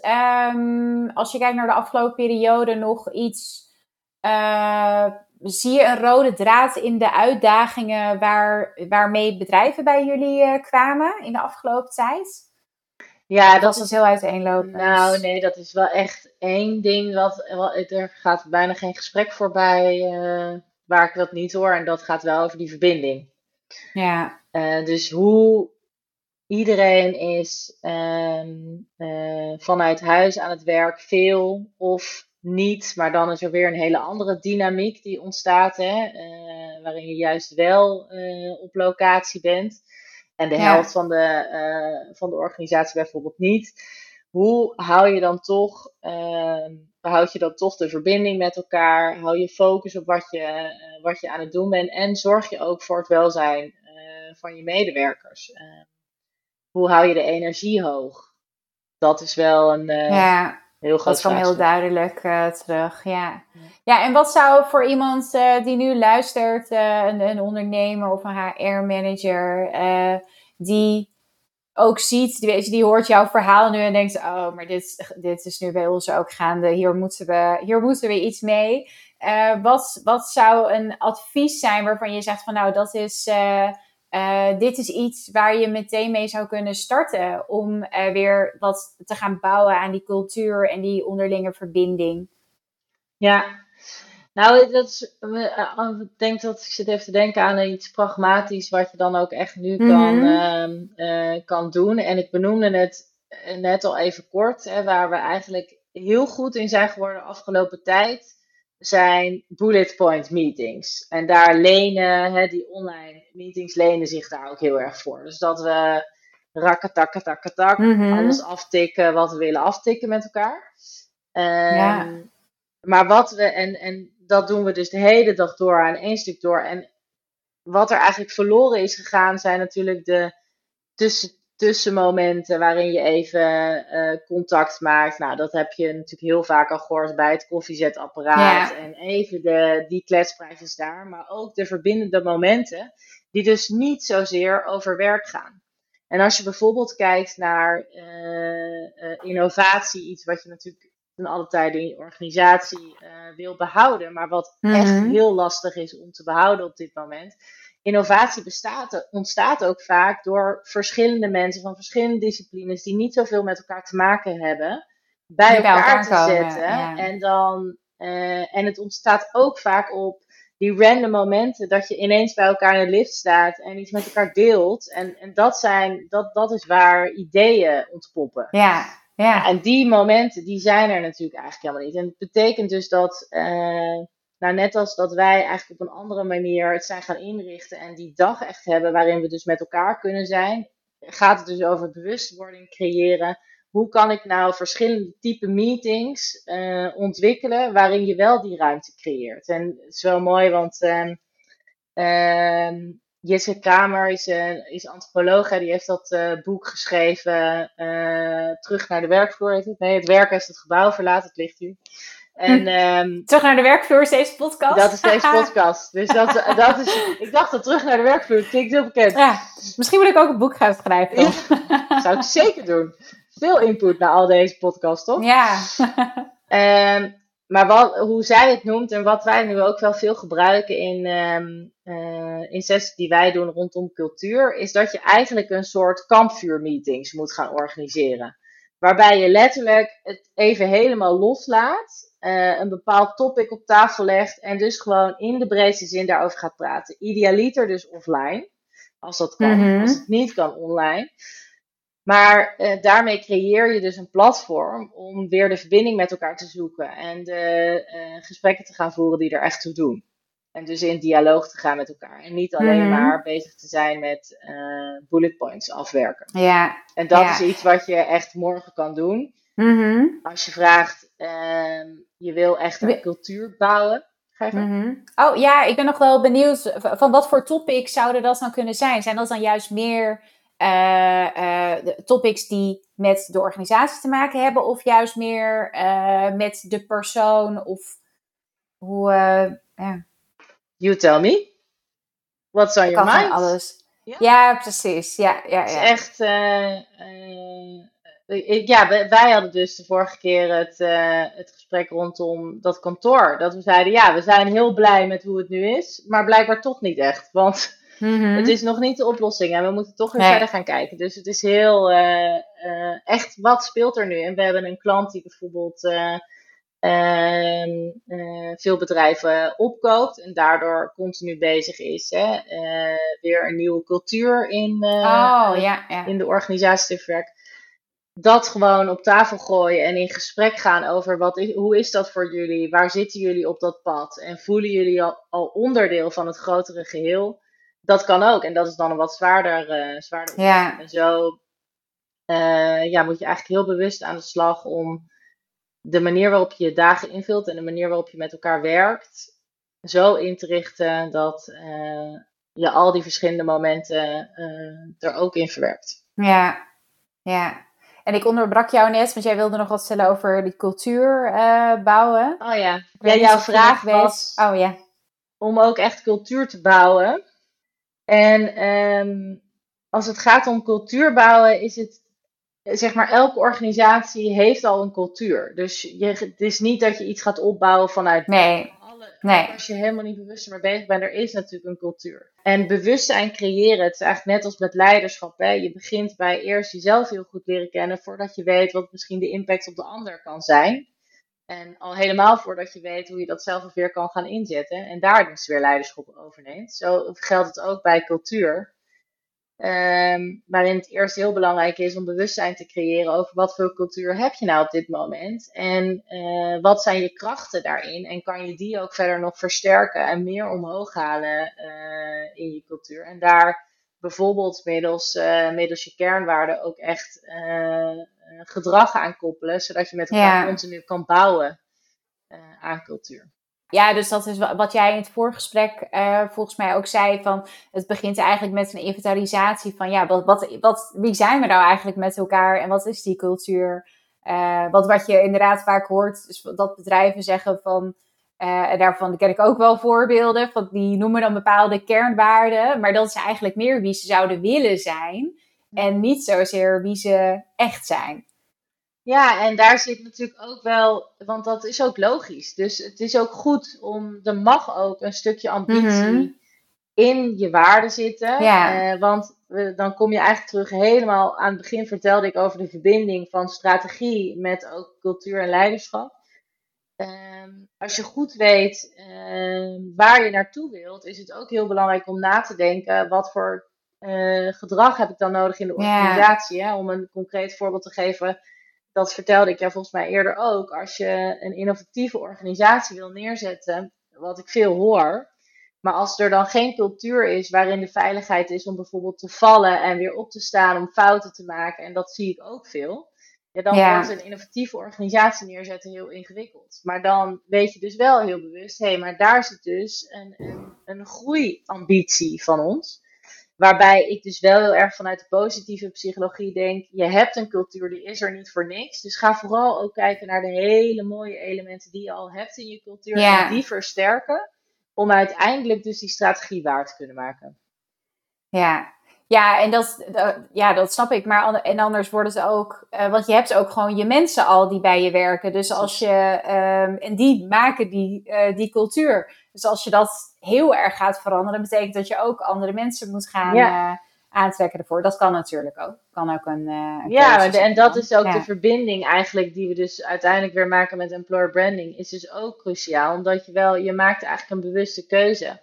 um, als je kijkt naar de afgelopen periode, nog iets. zie je een rode draad in de uitdagingen waar, waarmee bedrijven bij jullie kwamen in de afgelopen tijd? Ja, dat, is heel uiteenlopend. Nou, nee, dat is wel echt één ding. Wat, wat, er gaat bijna geen gesprek voorbij waar ik dat niet hoor. En dat gaat wel over die verbinding. Ja. Uh, dus hoe iedereen is um, uh, vanuit huis aan het werk, veel of niet. Maar dan is er weer een hele andere dynamiek die ontstaat. Hè, uh, waarin je juist wel op locatie bent. En de helft van, de, van de organisatie bijvoorbeeld niet. Hoe hou je dan toch ehm, behoud je dan toch de verbinding met elkaar. Hou je focus op wat je, uh, wat je aan het doen bent. En zorg je ook voor het welzijn uh, van je medewerkers. Uh, hoe hou je de energie hoog? Dat is wel een ja, heel groot Dat kwam heel duidelijk terug. Ja. ja, en wat zou voor iemand die nu luistert, een, een, ondernemer of een HR-manager, die ook ziet, die, weet je, die hoort jouw verhaal nu en denkt, oh, maar dit, dit is nu bij ons ook gaande, hier moeten we, hier moeten we iets mee. Uh, wat, wat zou een advies zijn waarvan je zegt van nou, dat is, uh, uh, dit is iets waar je meteen mee zou kunnen starten om weer wat te gaan bouwen aan die cultuur en die onderlinge verbinding? Ja, nou, dat is, uh, ik denk dat ik zit even te denken aan iets pragmatisch wat je dan ook echt nu kan, uh, kan doen. En ik benoemde het net al even kort, hè, waar we eigenlijk heel goed in zijn geworden de afgelopen tijd, zijn bullet point meetings. En daar lenen, hè, die online meetings lenen zich daar ook heel erg voor. Dus dat we rakketakketakketak, mm -hmm. alles aftikken wat we willen aftikken met elkaar. Um, ja. Maar wat we, en, en dat doen we dus de hele dag door aan één stuk door. En wat er eigenlijk verloren is gegaan, zijn natuurlijk de tussen, tussenmomenten waarin je even uh, contact maakt. Nou, dat heb je natuurlijk heel vaak al gehoord bij het koffiezetapparaat. En even de, die kletspraatjes daar. Maar ook de verbindende momenten, die dus niet zozeer over werk gaan. En als je bijvoorbeeld kijkt naar uh, innovatie, iets wat je natuurlijk ten alle tijde in je organisatie wil behouden, maar wat echt mhm. heel lastig is om te behouden op dit moment innovatie bestaat, ontstaat ook vaak door verschillende mensen van verschillende disciplines die niet zoveel met elkaar te maken hebben, bij, elkaar, te zetten. En, dan, uh, en het ontstaat ook vaak op die random momenten dat je ineens bij elkaar in de lift staat en iets met elkaar deelt. En, en dat, zijn, dat, dat is waar ideeën ontpoppen. Ja, ja. En die momenten, die zijn er natuurlijk eigenlijk helemaal niet. En het betekent dus dat, uh, nou, net als dat wij eigenlijk op een andere manier het zijn gaan inrichten en die dag echt hebben waarin we dus met elkaar kunnen zijn, gaat het dus over bewustwording creëren. Hoe kan ik nou verschillende type meetings uh, ontwikkelen waarin je wel die ruimte creëert? En het is wel mooi, want uh, uh, Jesse Kramer is, een, is antropoloog. Hè, die heeft dat uh, boek geschreven, Terug naar de werkvloer heet het. Nee, het werk heeft het gebouw verlaten, het ligt hier. En, um, terug naar de werkvloer is deze podcast. Dat is deze podcast. Dus dat, dat is, ik dacht dat terug naar de werkvloer klinkt heel bekend. Ja, misschien moet ik ook een boek gaan schrijven. Ja, zou ik zeker doen. Veel input naar al deze podcasts, toch? Ja. Um, maar wat, hoe zij het noemt en wat wij nu ook wel veel gebruiken in, um, uh, in sessies die wij doen rondom cultuur, is dat je eigenlijk een soort kampvuurmeetings moet gaan organiseren. Waarbij je letterlijk het even helemaal loslaat, uh, een bepaald topic op tafel legt en dus gewoon in de breedste zin daarover gaat praten. Idealiter dus offline, als dat kan. Mhm. Als het niet kan, online. Maar uh, daarmee creëer je dus een platform om weer de verbinding met elkaar te zoeken en de gesprekken te gaan voeren die er echt toe doen. En dus in dialoog te gaan met elkaar. En niet alleen mhm. maar bezig te zijn met uh, bullet points afwerken. Ja. En dat is iets wat je echt morgen kan doen. Mhm. Als je vraagt, uh, je wil echt een cultuur bouwen. Ga mm Oh ja, ik ben nog wel benieuwd van wat voor topics zouden dat dan kunnen zijn? Zijn dat dan juist meer uh, topics die met de organisatie te maken hebben? Of juist meer met de persoon? Of hoe, ja. You tell me. What's on your mind? alles. Ja? ja, precies. Ja, ja, ja. Het is echt. Uh, uh, ja, wij hadden dus de vorige keer het, uh, het gesprek rondom dat kantoor. Dat we zeiden: ja, we zijn heel blij met hoe het nu is, maar blijkbaar toch niet echt. Want mm-hmm. het is nog niet de oplossing en we moeten toch weer nee. verder gaan kijken. Dus het is heel. echt, wat speelt er nu? En we hebben een klant die bijvoorbeeld uh, veel bedrijven opkoopt en daardoor continu bezig is. Hè, uh, weer een nieuwe cultuur in, uh, oh, ja, ja. in de organisatie te verwerken. Dat gewoon op tafel gooien en in gesprek gaan over wat is, hoe is dat voor jullie? Waar zitten jullie op dat pad? En voelen jullie al, al onderdeel van het grotere geheel? Dat kan ook. En dat is dan een wat zwaarder. zwaarder ja. En zo ja, moet je eigenlijk heel bewust aan de slag om de manier waarop je je dagen invult en de manier waarop je met elkaar werkt, zo in te richten dat uh, je al die verschillende momenten uh, er ook in verwerkt. Ja, ja. En ik onderbrak jou net, want jij wilde nog wat stellen over die cultuur uh, bouwen. Oh ja, ja jouw vraag was oh, ja. om ook echt cultuur te bouwen. En um, als het gaat om cultuur bouwen, is het zeg maar, elke organisatie heeft al een cultuur. Dus je, het is niet dat je iets gaat opbouwen vanuit. Nee. Alle, nee. Als je helemaal niet bewust mee bezig bent, er is natuurlijk een cultuur. En bewustzijn creëren, het is eigenlijk net als met leiderschap. Hè? Je begint bij eerst jezelf heel goed leren kennen, voordat je weet wat misschien de impact op de ander kan zijn. En al helemaal voordat je weet hoe je dat zelf weer kan gaan inzetten. En daar dus weer leiderschap overneemt. Zo geldt het ook bij cultuur. Um, waarin het eerst heel belangrijk is om bewustzijn te creëren over wat voor cultuur heb je nou op dit moment. En uh, wat zijn je krachten daarin. En kan je die ook verder nog versterken en meer omhoog halen uh, in je cultuur. En daar bijvoorbeeld middels, uh, middels je kernwaarden ook echt gedrag aan koppelen. Zodat je met elkaar ja. continu kan bouwen aan cultuur. Ja, dus dat is wat jij in het voorgesprek uh, volgens mij ook zei. Van het begint eigenlijk met een inventarisatie van ja, wat, wat, wat, wie zijn we nou eigenlijk met elkaar en wat is die cultuur? Uh, wat, wat je inderdaad vaak hoort, is dat bedrijven zeggen van. Uh, en daarvan ken ik ook wel voorbeelden. Van die noemen dan bepaalde kernwaarden. Maar dat is eigenlijk meer wie ze zouden willen zijn. En niet zozeer wie ze echt zijn. Ja, en daar zit natuurlijk ook wel, want dat is ook logisch. Dus het is ook goed om, er mag ook een stukje ambitie mhm. in je waarde zitten. Ja. Uh, want dan kom je eigenlijk terug helemaal aan het begin vertelde ik over de verbinding van strategie met ook cultuur en leiderschap. Uh, als je goed weet uh, waar je naartoe wilt, is het ook heel belangrijk om na te denken wat voor uh, gedrag heb ik dan nodig in de organisatie. Hè? Om een concreet voorbeeld te geven dat vertelde ik jou volgens mij eerder ook. Als je een innovatieve organisatie wil neerzetten, wat ik veel hoor. Maar als er dan geen cultuur is waarin de veiligheid is om bijvoorbeeld te vallen en weer op te staan om fouten te maken, en dat zie ik ook veel. Ja, dan wordt een innovatieve organisatie neerzetten heel ingewikkeld. Maar dan weet je dus wel heel bewust, hé, hey, maar daar zit dus een, een, een groeiambitie van ons. Waarbij ik dus wel heel erg vanuit de positieve psychologie denk: je hebt een cultuur die is er niet voor niks. Dus ga vooral ook kijken naar de hele mooie elementen die je al hebt in je cultuur en die versterken. Om uiteindelijk dus die strategie waar te kunnen maken. Ja, ja, en dat, ja, dat snap ik. Maar en anders worden ze ook. Uh, want je hebt ook gewoon je mensen al die bij je werken. Dus als je. Um, en die maken die, uh, die cultuur. Dus als je dat heel erg gaat veranderen, betekent dat je ook andere mensen moet gaan ja. uh, aantrekken ervoor. Dat kan natuurlijk ook. Kan ook een. een ja, en dat is ook de verbinding eigenlijk die we dus uiteindelijk weer maken met employer branding. Is dus ook cruciaal. Omdat je wel, je maakt eigenlijk een bewuste keuze.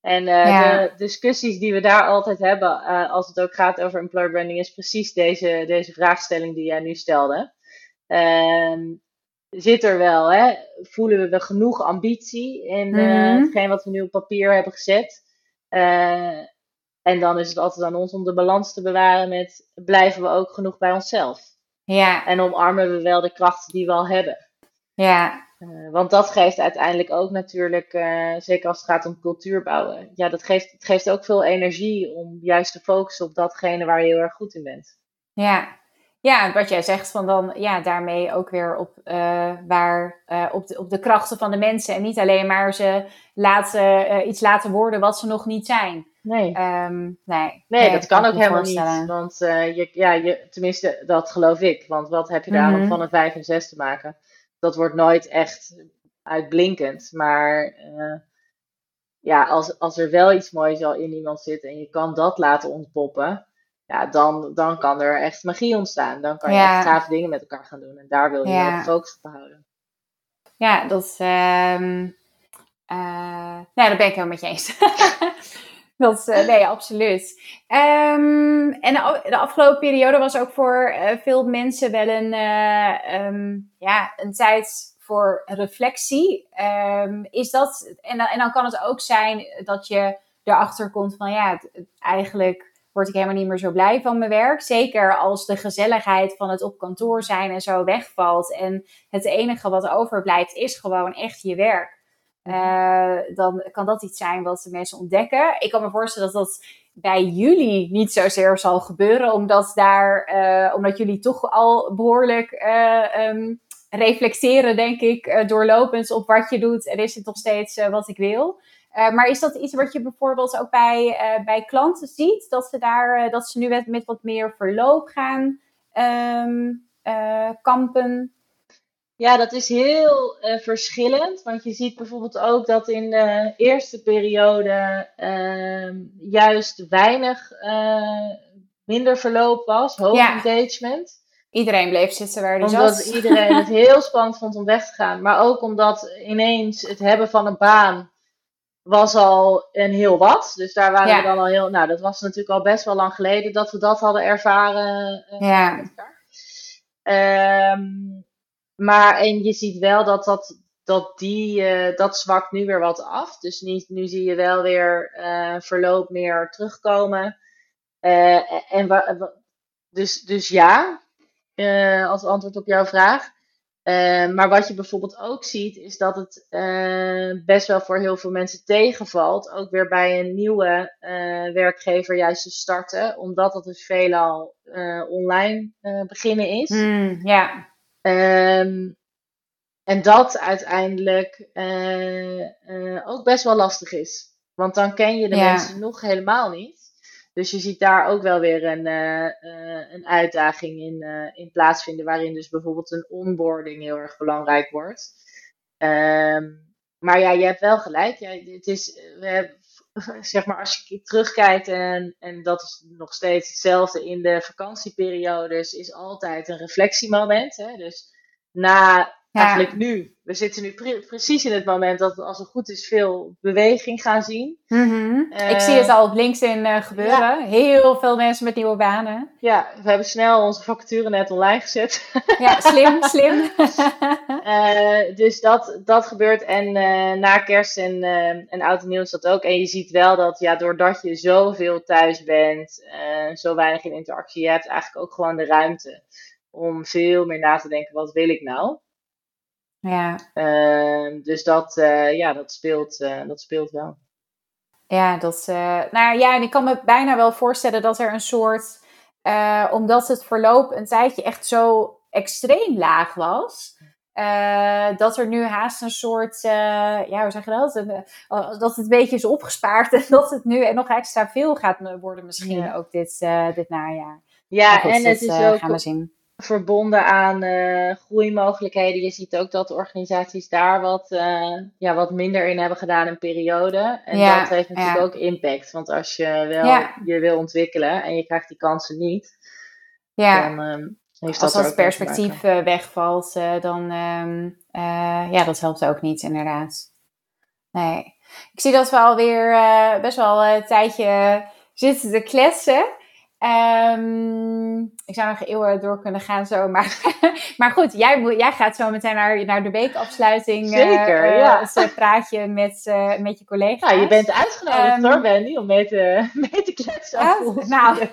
En uh, de discussies die we daar altijd hebben, als het ook gaat over employer branding, is precies deze, deze vraagstelling die jij nu stelde. Uh, zit er wel, hè? voelen we genoeg ambitie in mm hetgeen wat we nu op papier hebben gezet? en dan is het altijd aan ons om de balans te bewaren met blijven we ook genoeg bij onszelf? Ja. En omarmen we wel de krachten die we al hebben? Ja. Uh, want dat geeft uiteindelijk ook natuurlijk, zeker als het gaat om cultuur bouwen. Ja, dat geeft, het geeft ook veel energie om juist te focussen op datgene waar je heel erg goed in bent. Ja, ja wat jij zegt, van dan ja, daarmee ook weer op, uh, waar, op, de, op de krachten van de mensen. En niet alleen maar ze laten, iets laten worden wat ze nog niet zijn. Nee. Um, nee, nee, dat kan ook helemaal niet. Want je, ja, je, tenminste, dat geloof ik. Want wat heb je daar mm van een 5 en 6 te maken? dat wordt nooit echt uitblinkend. Maar ja, als, als er wel iets moois al in iemand zit en je kan dat laten ontpoppen, ja, dan, dan kan er echt magie ontstaan. Dan kan je echt gaaf dingen met elkaar gaan doen. En daar wil je ja. focus op houden. Ja, dat, uh, uh, nou, ben ik helemaal met je eens. Dat, uh, nee, absoluut. Um, en de, de, afgelopen periode was ook voor uh, veel mensen wel een, um, ja, een tijd voor reflectie. Um, is dat, en, en dan kan het ook zijn dat je erachter komt van ja, het, eigenlijk word ik helemaal niet meer zo blij van mijn werk. Zeker als de gezelligheid van het op kantoor zijn en zo wegvalt. En het enige wat overblijft is gewoon echt je werk. Uh, dan kan dat iets zijn wat de mensen ontdekken. Ik kan me voorstellen dat dat bij jullie niet zozeer zal gebeuren, omdat, daar, uh, omdat jullie toch al behoorlijk uh, um, reflecteren, denk ik, doorlopend op wat je doet. En is het nog steeds wat ik wil? Maar is dat iets wat je bijvoorbeeld ook bij, bij klanten ziet? Dat ze, daar, dat ze nu met, met wat meer verloop gaan um, kampen? Ja, dat is heel verschillend. Want je ziet bijvoorbeeld ook dat in de eerste periode uh, juist weinig minder verloop was, hoog engagement. Iedereen bleef zitten waar hij omdat zat. Omdat iedereen het heel spannend vond om weg te gaan. Maar ook omdat ineens het hebben van een baan was al een heel wat. Dus daar waren we dan al heel... Nou, dat was natuurlijk al best wel lang geleden dat we dat hadden ervaren. Uh, ja. Um, maar en je ziet wel dat, dat, dat die, uh, dat zwakt nu weer wat af. Dus nu, nu zie je wel weer uh, verloop meer terugkomen. En dus, dus ja, als antwoord op jouw vraag. Uh, maar wat je bijvoorbeeld ook ziet, is dat het uh, best wel voor heel veel mensen tegenvalt. Ook weer bij een nieuwe uh, werkgever juist te starten. Omdat het dus veelal online beginnen is. Mm, ja. Um, en dat uiteindelijk ook best wel lastig is. Want dan ken je de mensen nog helemaal niet. Dus je ziet daar ook wel weer een, eh, eh, een uitdaging in, eh, in plaatsvinden, waarin dus bijvoorbeeld een onboarding heel erg belangrijk wordt. Ehm, maar ja, je hebt wel gelijk. Ja, het is, we hebben, zeg maar, als je terugkijkt, en, en dat is nog steeds hetzelfde in de vakantieperiodes, is altijd een reflectiemoment. Hè? Dus na Ja. eigenlijk nu, we zitten nu pre- precies in het moment dat we als het goed is veel beweging gaan zien. Mhm. Eh, ik zie het al op LinkedIn eh, gebeuren. Heel veel mensen met nieuwe banen. Ja, we hebben snel onze vacature net online gezet. Ja, slim, slim. Eh, dus dat, dat gebeurt. En eh, na kerst en, eh, en oud en nieuw is dat ook. En je ziet wel dat ja, doordat je zoveel thuis bent, eh, zo weinig in interactie, je hebt eigenlijk ook gewoon de ruimte om veel meer na te denken, wat wil ik nou? Ja. Eh, dus dat, eh, ja, dat, speelt, eh, dat speelt wel. Ja, dat, eh, nou ja, en ik kan me bijna wel voorstellen dat er een soort, omdat het verloop een tijdje echt zo extreem laag was, dat er nu haast een soort, ja, hoe zeg je dat? Een, dat het een beetje is opgespaard en dat het nu nog extra veel gaat worden misschien Ja. ook dit, dit najaar. Ja, goed, en dat, het is ook gaan we zien. Verbonden aan eh, groeimogelijkheden. Je ziet ook dat de organisaties daar wat, eh, ja, wat minder in hebben gedaan in periode. En Ja, dat heeft natuurlijk ja. ook impact. Want als je wel Ja. je wil ontwikkelen en je krijgt die kansen niet, Ja. dan ehm, heeft Als dat dat er perspectief eh, wegvalt, eh, dan eh, ja, dat helpt ook niet, inderdaad. Nee. Ik zie dat we alweer eh best wel een tijdje zitten te kletsen. Ehm, ik zou nog eeuwen door kunnen gaan zo, maar, maar goed, jij, moet, jij gaat zo meteen naar, naar de weekafsluiting. eh, Zeker, eh, ja. Het praatje met, eh, met je collega's. Ja, je bent uitgenodigd Ehm, hoor, Wendy, om mee te, mee te kletsen. Ah, nou.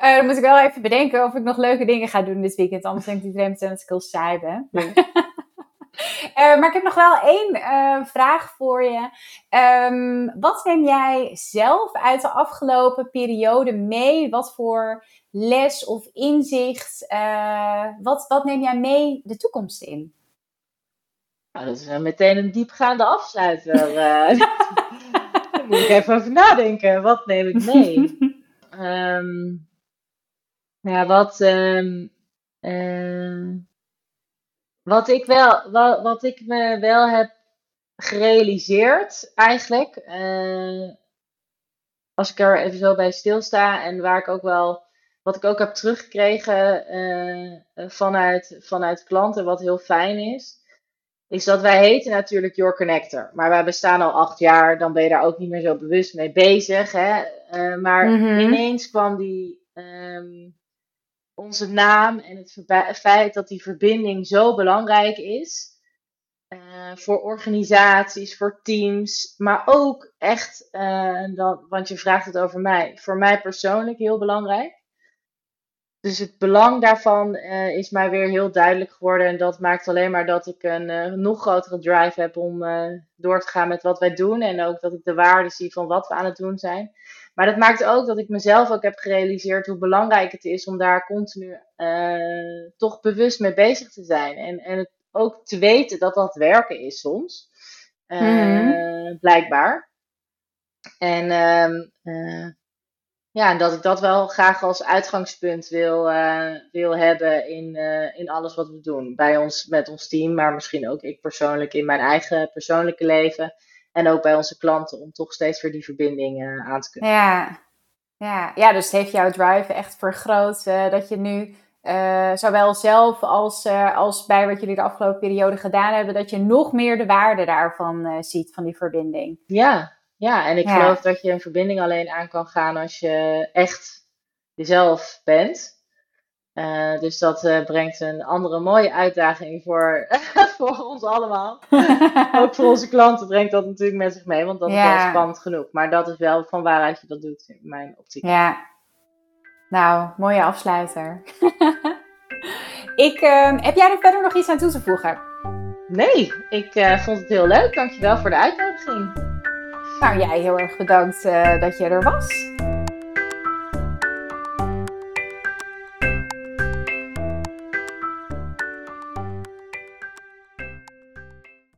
dan moet ik wel even bedenken of ik nog leuke dingen ga doen dit weekend. Anders denkt iedereen meteen dat ik heel saai ben. Maar ik heb nog wel één eh, vraag voor je. Ehm, wat neem jij zelf uit de afgelopen periode mee? Wat voor les of inzicht? eh, wat, wat neem jij mee de toekomst in? Nou, dat is eh, meteen een diepgaande afsluiter. eh. Daar moet ik even over nadenken. Wat neem ik mee? Ehm, ja, wat, ehm, eh, wat, ik wel, wat, wat ik me wel heb gerealiseerd, eigenlijk, eh, als ik er even zo bij stilsta en waar ik ook wel, wat ik ook heb teruggekregen eh, vanuit, vanuit klanten, wat heel fijn is, is dat wij heten natuurlijk Your Connector. Maar wij bestaan al acht jaar, dan ben je daar ook niet meer zo bewust mee bezig. Hè? Eh, maar Mhm. ineens kwam die, ehm, onze naam en het feit dat die verbinding zo belangrijk is. eh, voor organisaties, voor teams, maar ook echt, eh, want je vraagt het over mij, voor mij persoonlijk heel belangrijk. Dus het belang daarvan eh, is mij weer heel duidelijk geworden. En dat maakt alleen maar dat ik een nog grotere drive heb om door te gaan met wat wij doen. En ook dat ik de waarde zie van wat we aan het doen zijn. Maar dat maakt ook dat ik mezelf ook heb gerealiseerd hoe belangrijk het is om daar continu eh, toch bewust mee bezig te zijn. En, en het ook te weten dat dat werken is soms. Eh, Mhm. Blijkbaar. En ehm, eh, ja, en dat ik dat wel graag als uitgangspunt wil, wil hebben in, in alles wat we doen. Bij ons, met ons team, maar misschien ook ik persoonlijk in mijn eigen persoonlijke leven. En ook bij onze klanten, om toch steeds weer die verbinding eh, aan te kunnen. Ja. Ja. ja, dus heeft jouw drive echt vergroot. eh, dat je nu eh, zowel zelf als, als bij wat jullie de afgelopen periode gedaan hebben, dat je nog meer de waarde daarvan ziet, van die verbinding. Ja, ja, en ik Ja. geloof dat je een verbinding alleen aan kan gaan als je echt jezelf bent. Eh, dus dat eh, brengt een andere mooie uitdaging voor, voor ons allemaal. Ook voor onze klanten brengt dat natuurlijk met zich mee, want dat is wel spannend genoeg. Maar dat is wel van waaruit je dat doet, in mijn optiek. Ja. Nou, mooie afsluiter. ik, ehm, heb jij er verder nog iets aan toe te voegen? Nee, ik uh, vond het heel leuk. Dankjewel voor de uitnodiging. Nou, jij heel erg bedankt dat je er was.